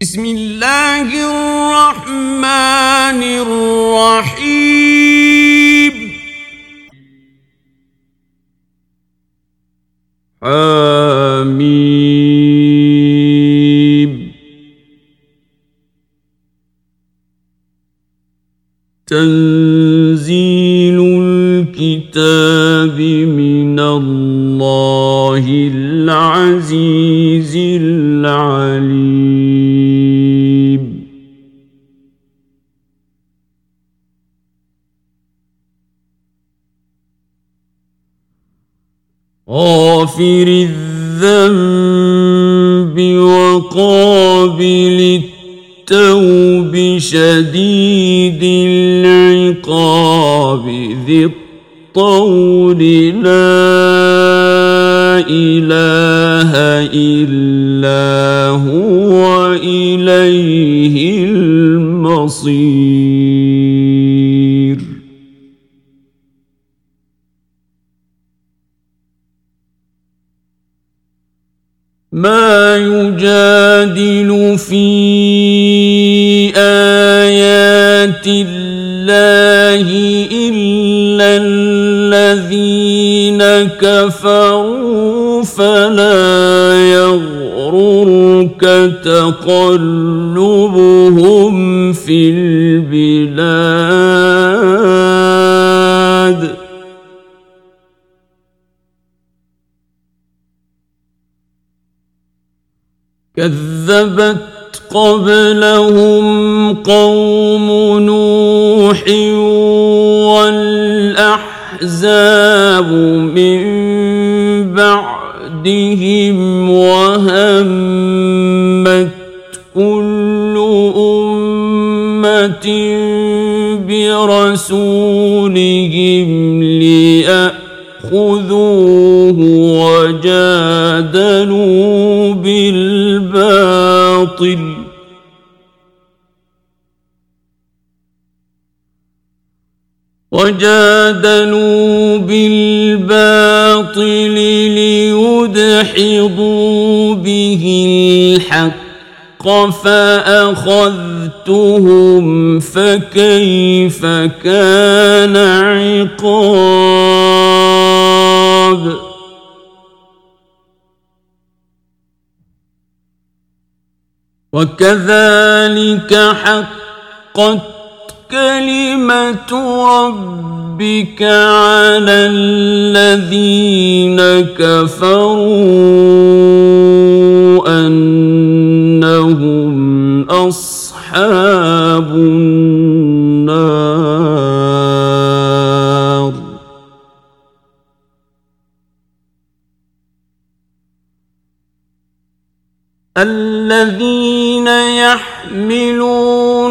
بسم الله الرحمن الرحيم. حميم. تنزيل الكتاب. غافر الذنب وقابل التوب شديد العقاب ذي الطول لا إله إلا هو اليه الذين كفروا فلا يغررك تقلبهم في البلاد. كذبت قبلهم قوم نوح والاحزاب من بعدهم وهمت كل امه برسولهم لياخذوه وجادلوا بالباطل وجادلوا بالباطل ليدحضوا به الحق فأخذتهم فكيف كان عقاب وكذلك حقت كلمة ربك على الذين كفروا أنهم أصحاب النار. الذين يحملون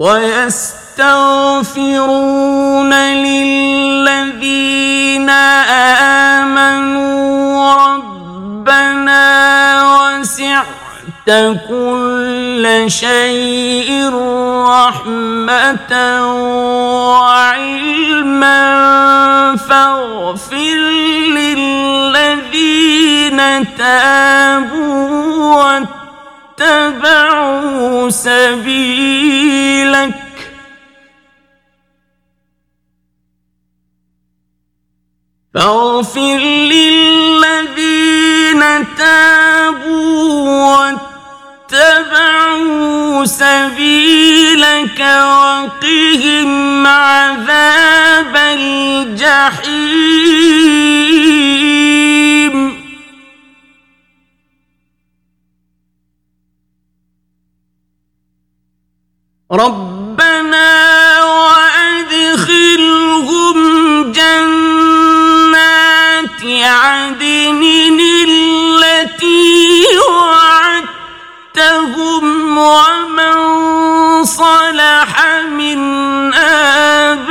ويستغفرون للذين آمنوا ربنا وسعت كل شيء رحمة وعلما فاغفر للذين تابوا واتبعوا سبيلك. فاغفر للذين تابوا واتبعوا سبيلك وقهم عذاب الجحيم. ربنا وأدخلهم جنات عدن التي وعدتهم ومن صلح من آبائهم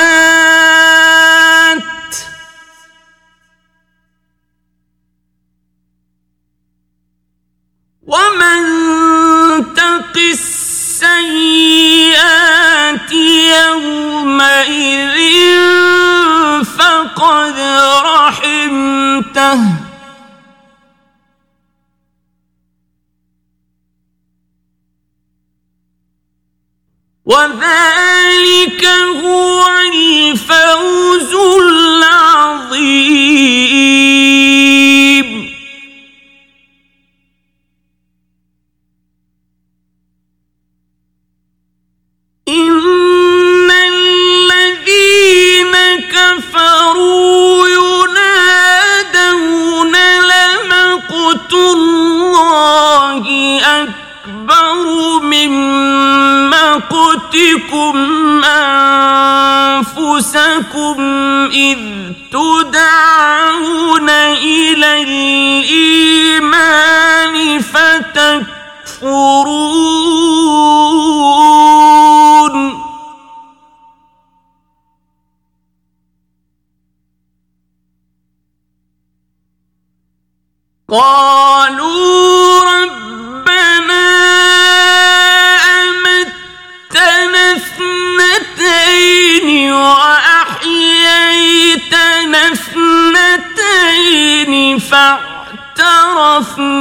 فاعترفنا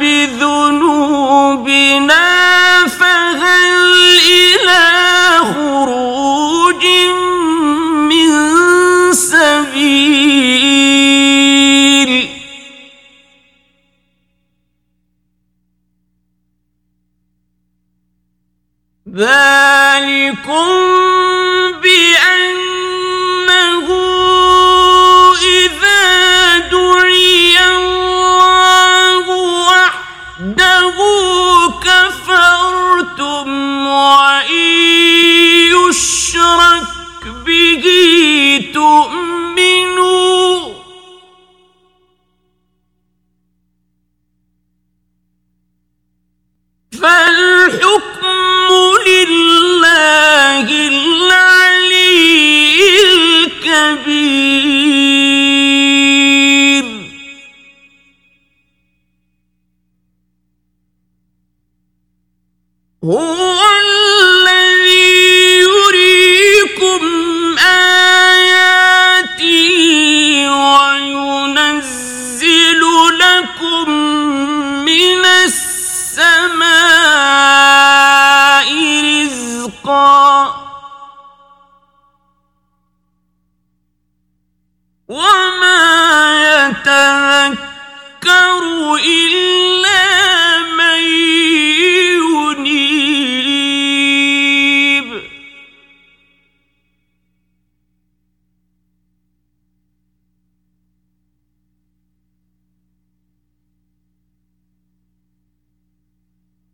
بذنوبنا فهل إلى خروج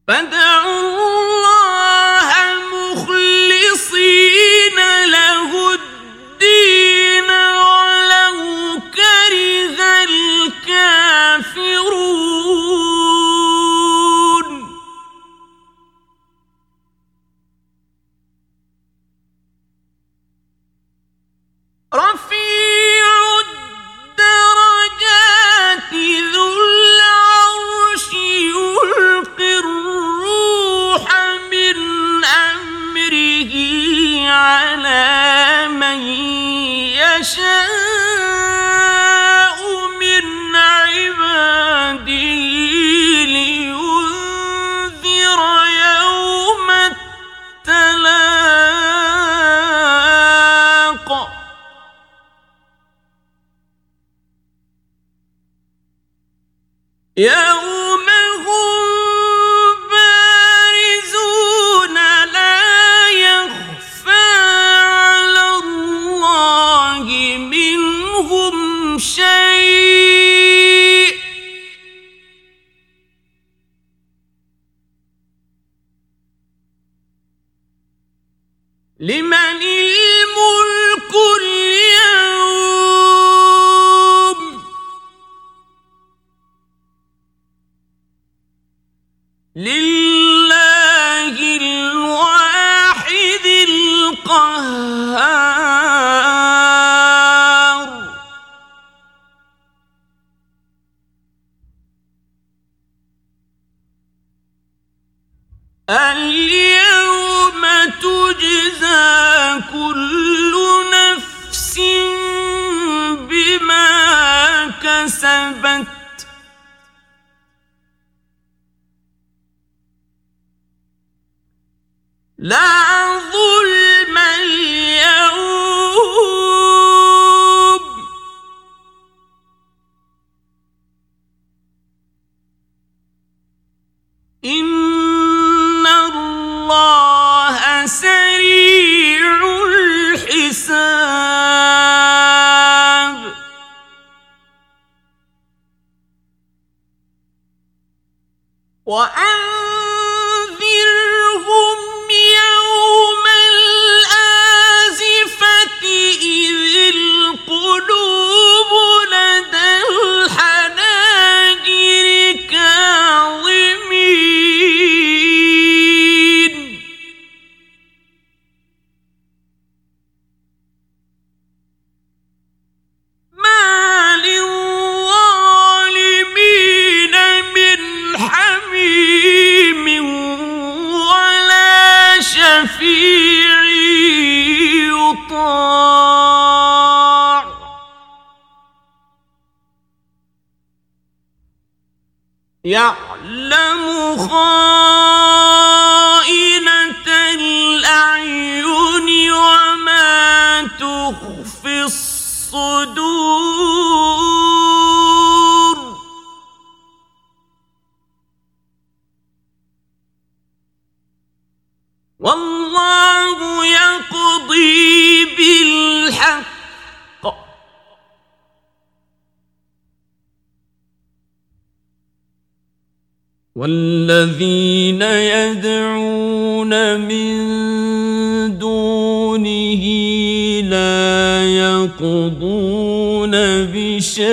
لله اليوم تجزى كل نفس بما كسبت. لا ظلم الصدور. والله يقضي بالحق. والذين يدعون من دونه لا يقضون بشيء.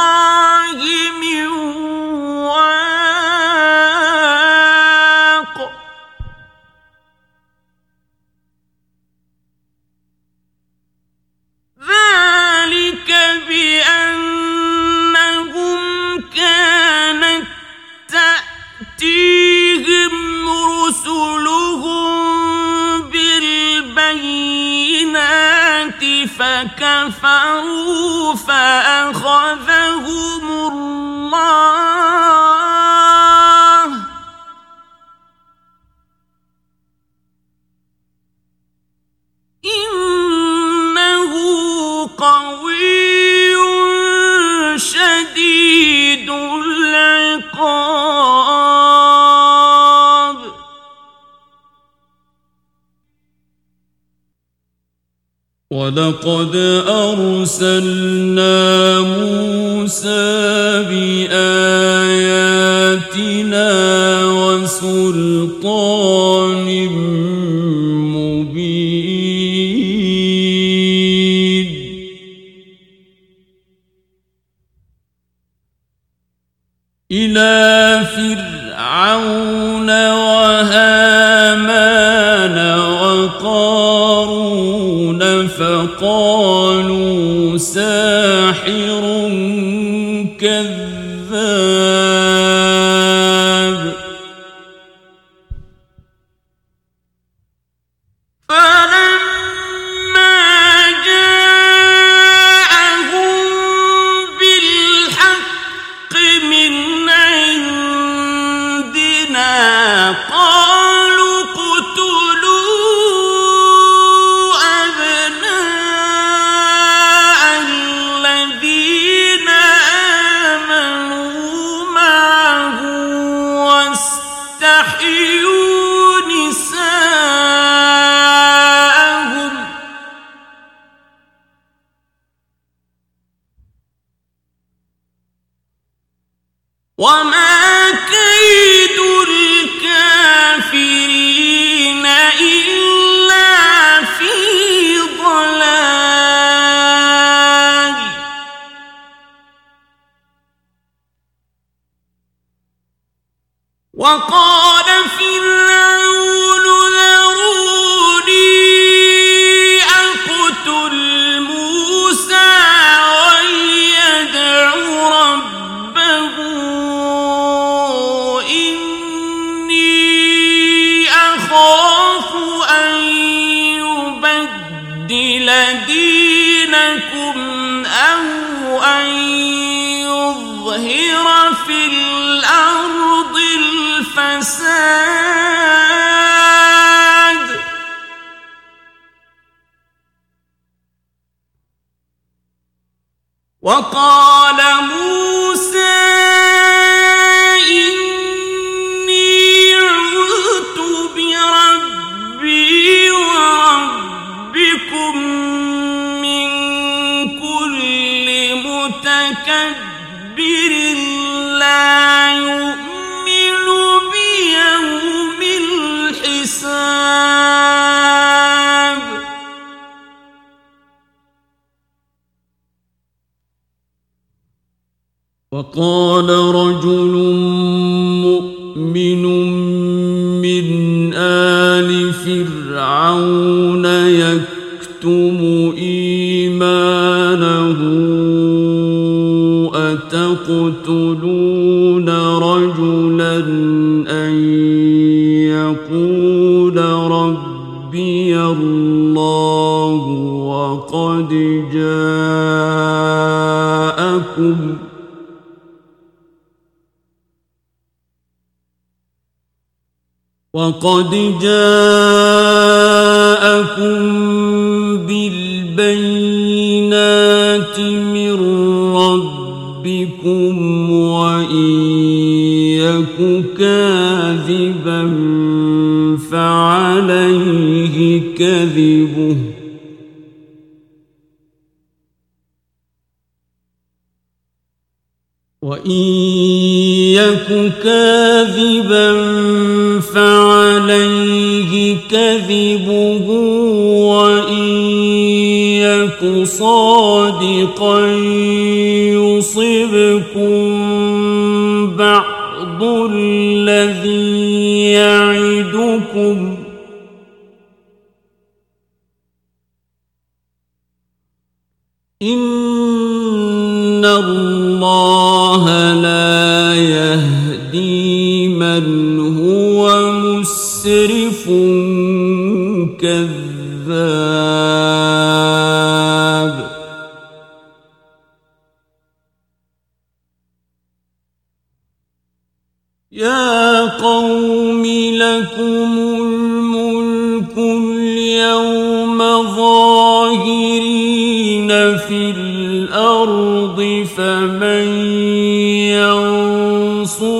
Allah. ولقد أرسل وقال رجل وقد جاءكم بالبينات من ربكم وإن يك كاذبا فعليه كذبه وإن يك كاذبا كذبه وإن يك صادقا يصبكم بعض الذي يعدكم مسرف كذاب. يا قوم لكم الملك اليوم ظاهرين في الأرض فمن ينصر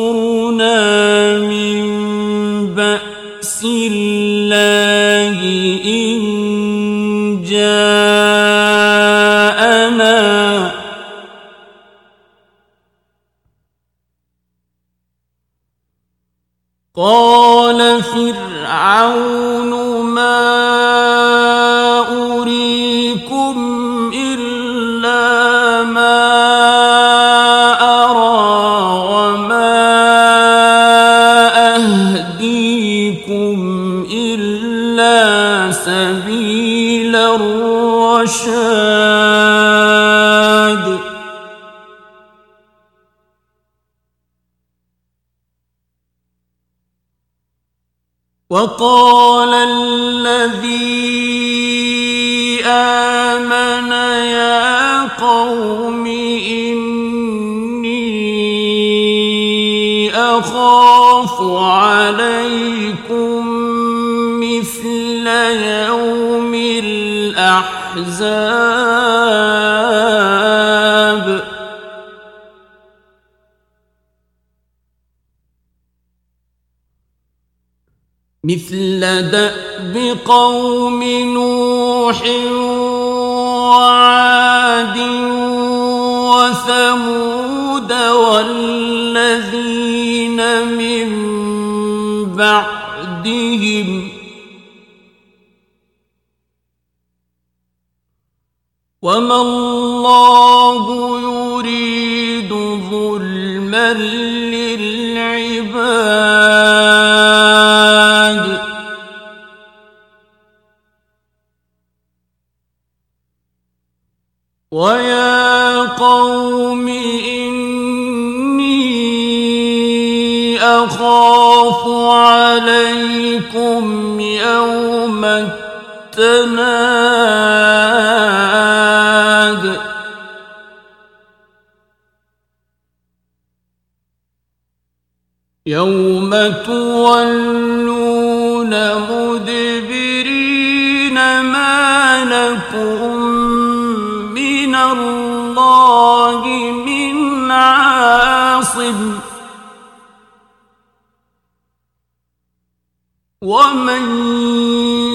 وقال مثل دأب قوم نوح وعاد وثمود والذين من بعدهم وما الله يريد ظلما ومن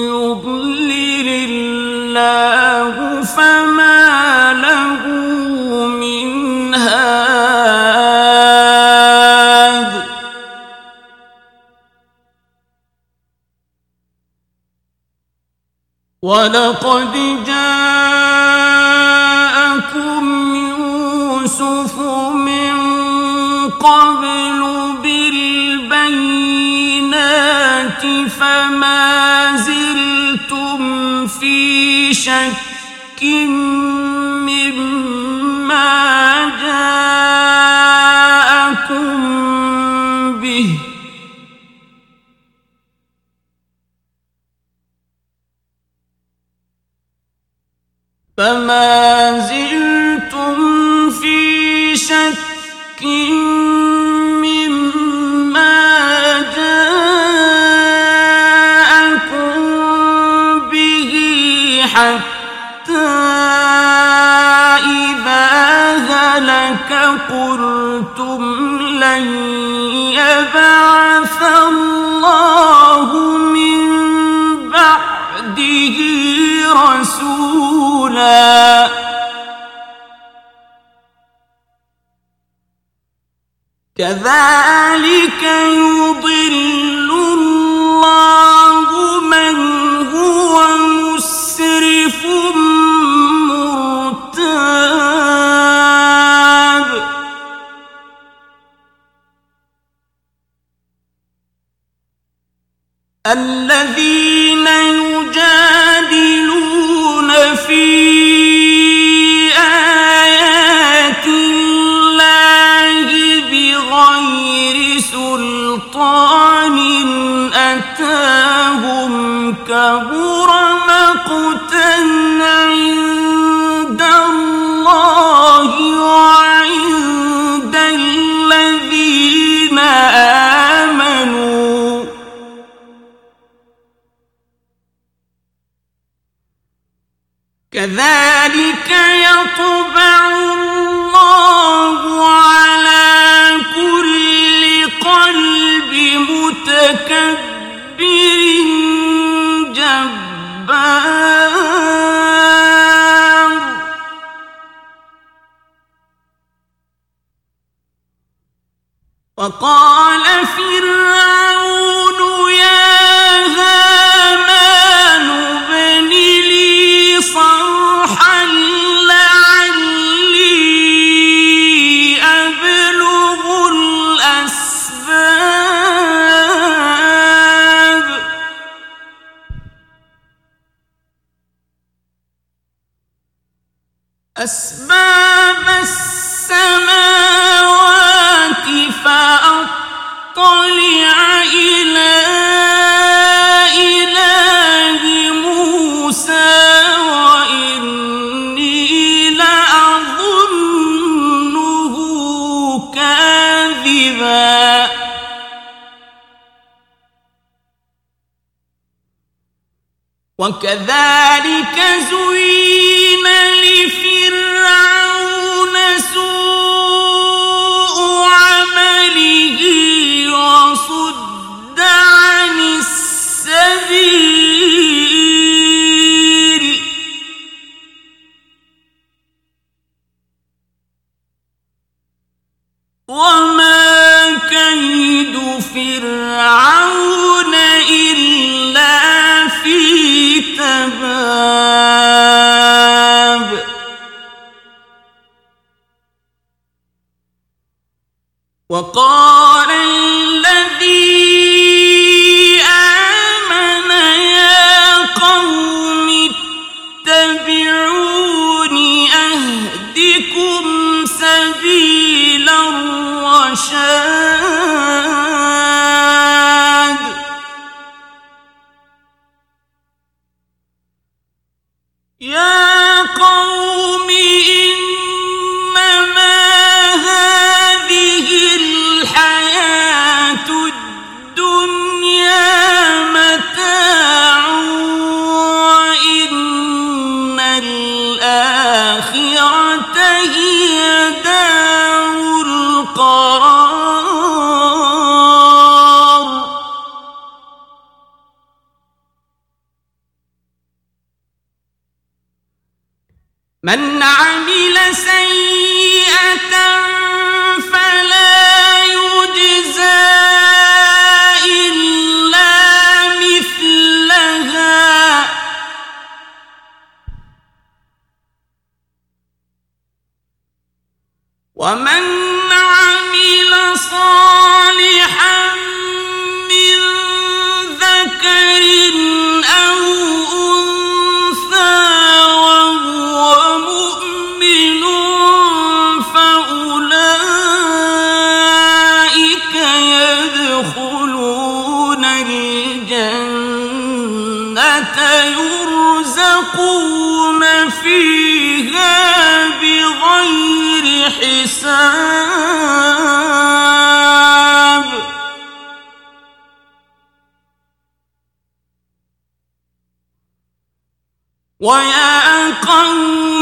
يضلل الله فما له من هاد. ولقد جاءكم في شك مما جاءكم به. فما زلتم في شك هلك قلتم لن يبعث الله من بعده رسولا. كذلك يضل الله كبر مقتا عند الله وعند الذين آمنوا. كذلك يطبع وقال وقال الحساب. ويا قوم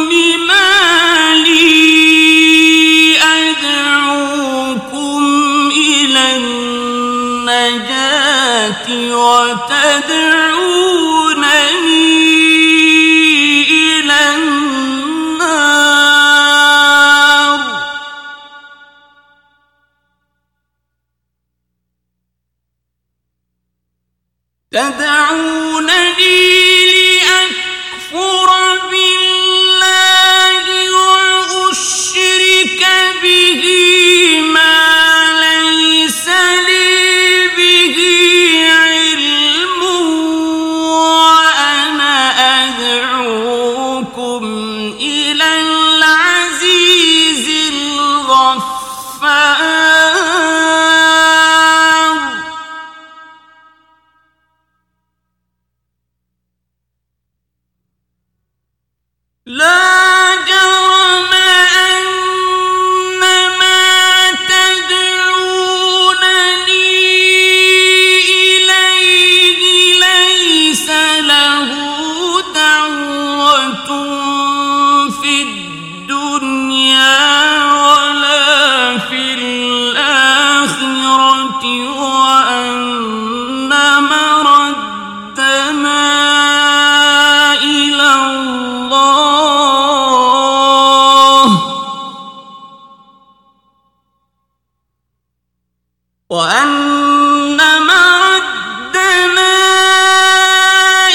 وأن مردنا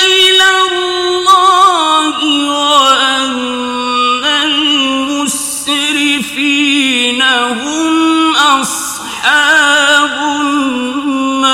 إلى الله وأن المسرفين هم أصحاب النار.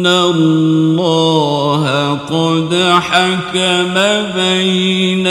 إن الله قد حكم بين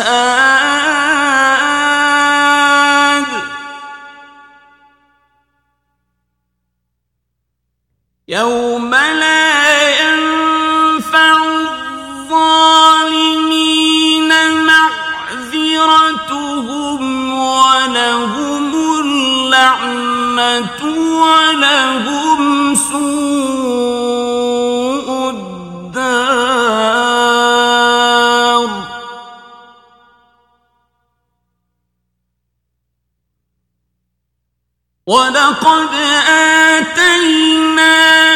الشهاد. يوم لا ينفع الظالمين معذرتهم ولهم اللعنة ولهم ولقد آتينا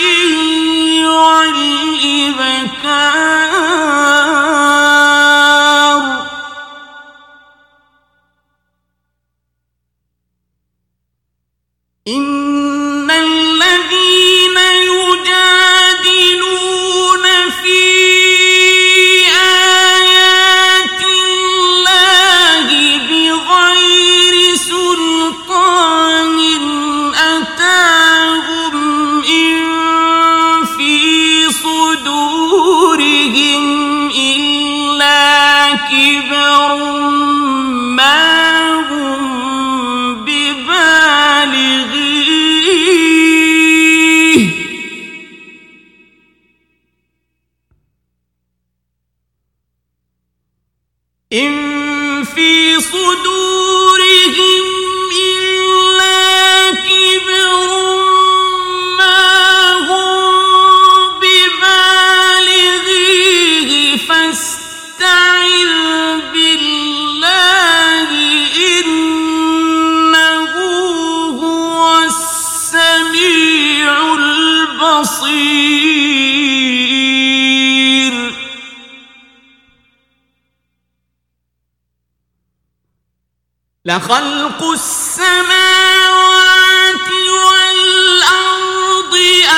والعشي والإبكار. لخلق السماوات والأرض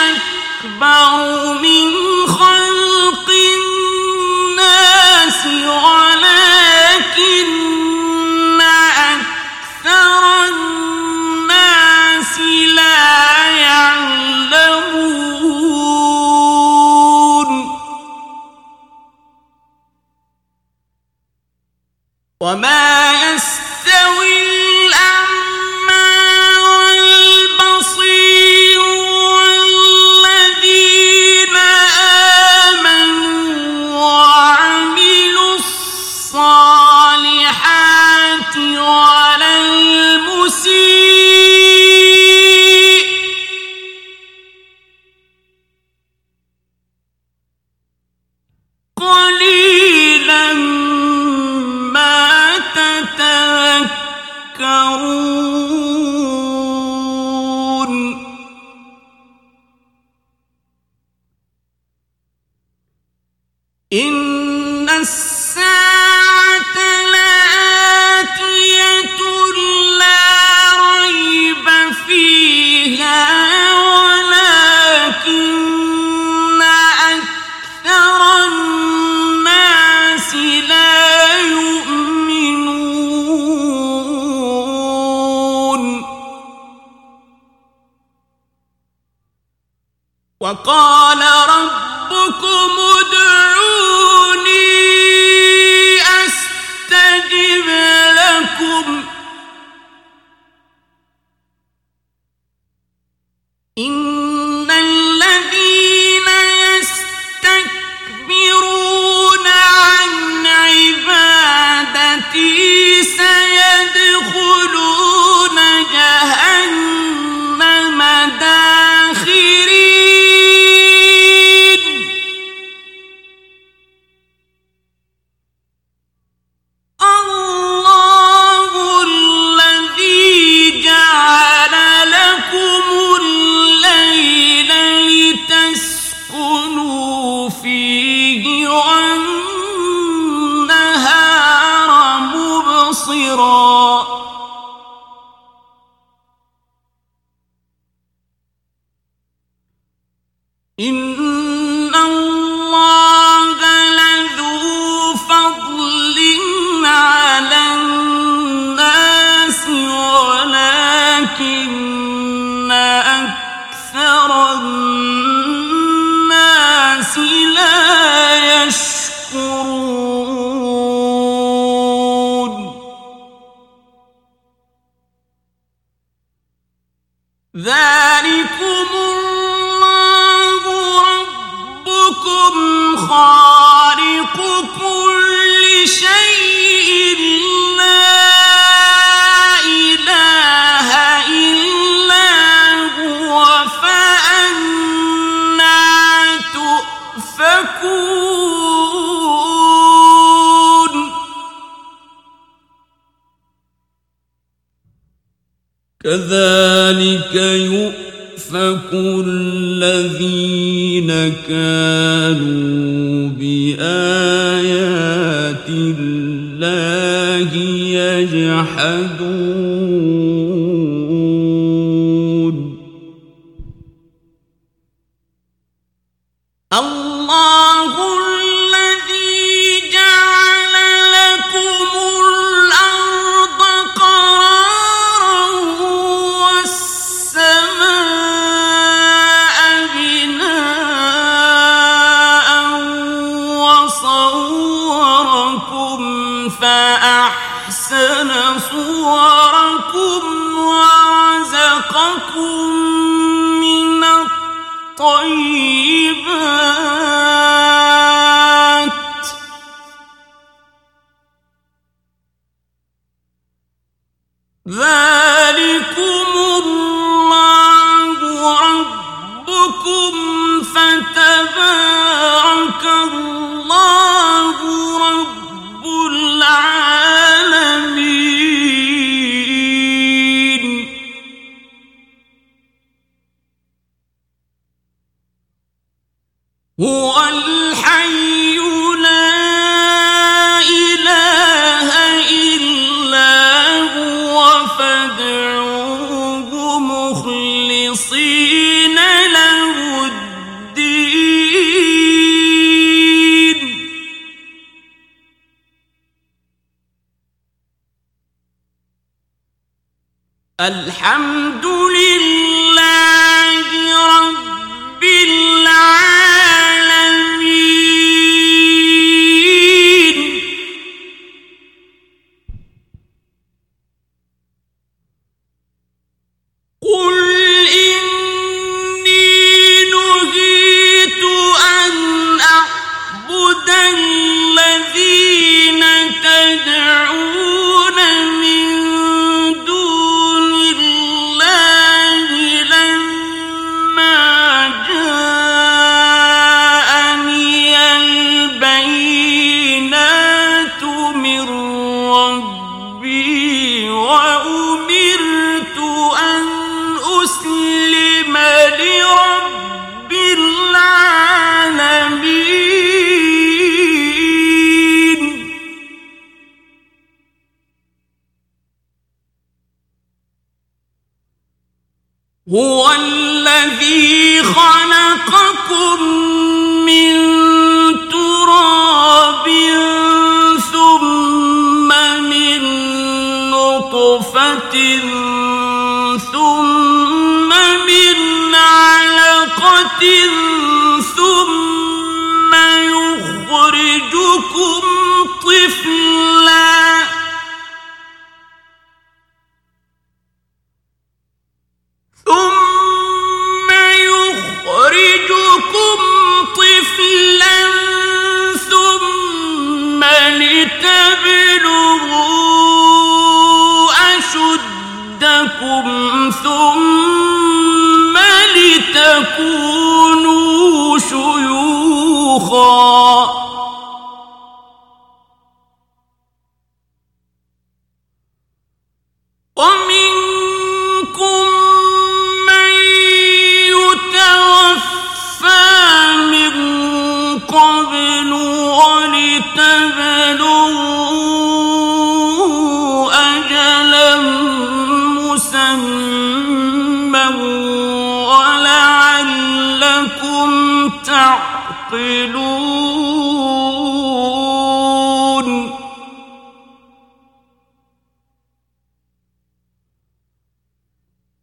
أكبر من خلق الناس ولكن أكثر الناس لا يعلمون. وما أَوِ الْأَمْرِ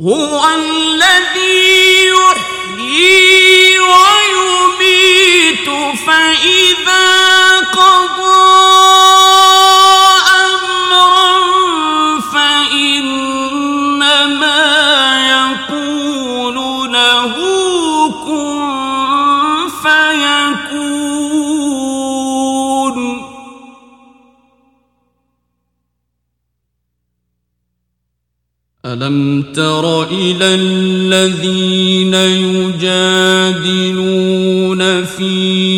هو الذي ألم تر إلى الذين يجادلون فيه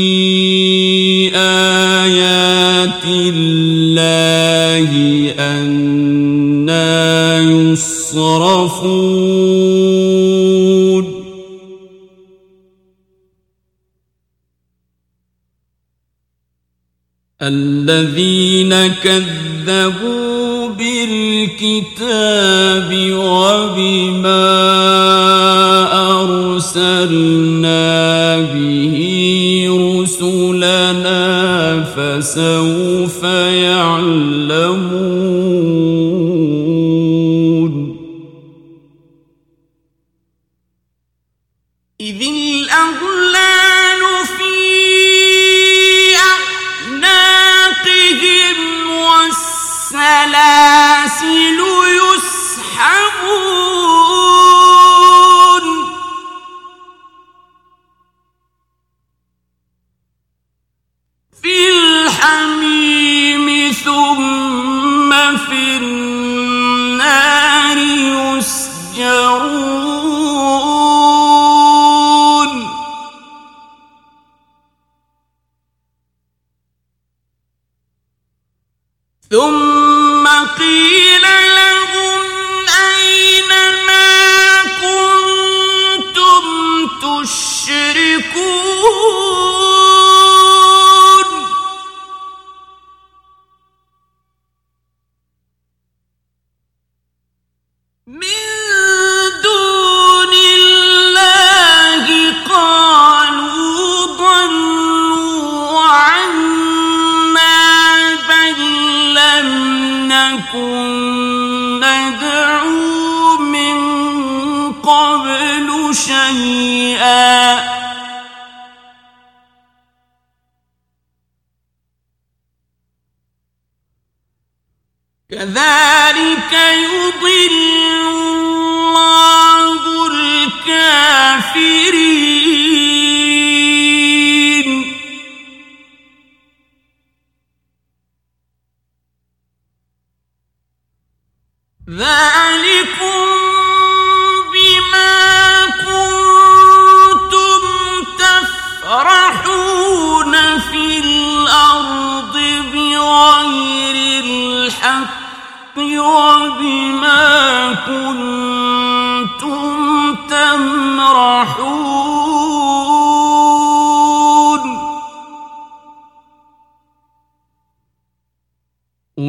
الذين كذبوا بالكتاب وبما أرسلنا به رسلنا فسوف يعلمون الحميم ثم في النار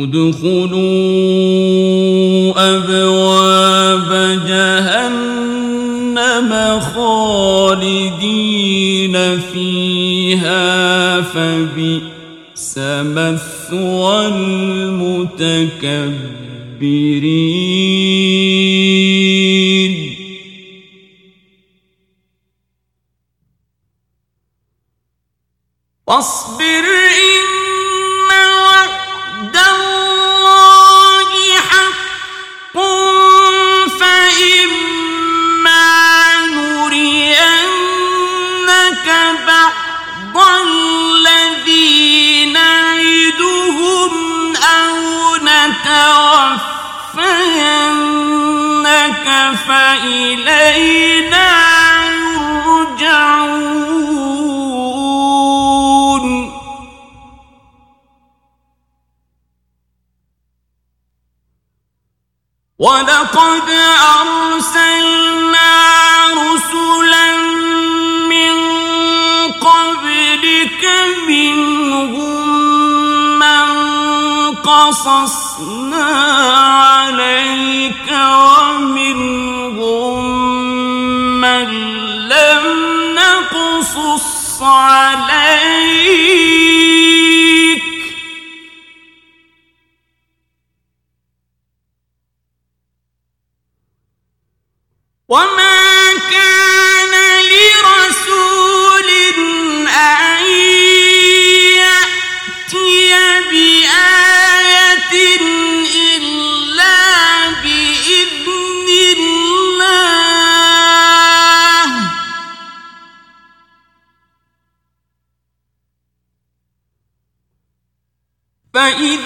ادخلوا أبواب جهنم خالدين فيها فبئس مثوى المتكبرين. فإذا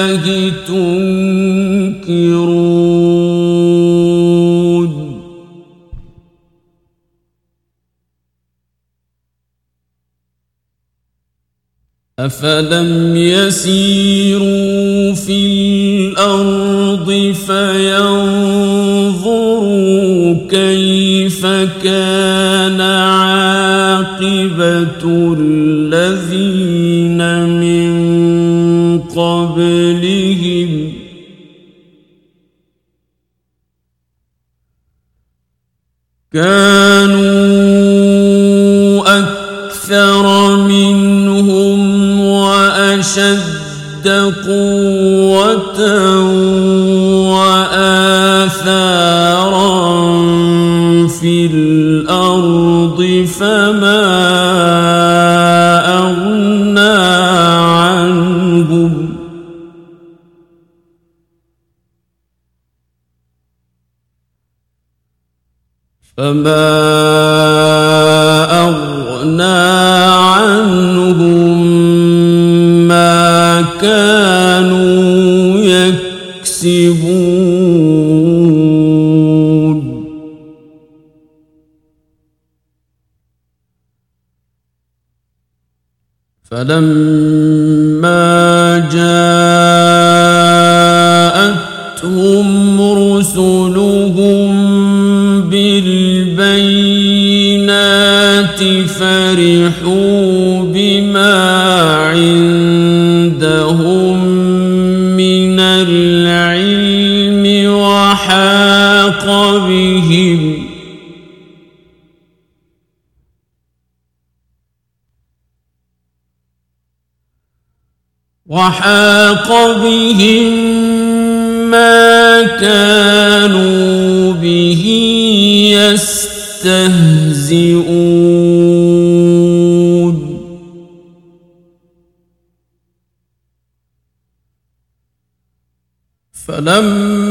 الله تنكرون. أفلم يسيروا في الأرض فينظروا كيف كان عاقبة فلما جاءتهم رسلهم بالبينات فرحوا بما عندهم من العلم. وحاق بهم ما كانوا به يستهزئون. فلما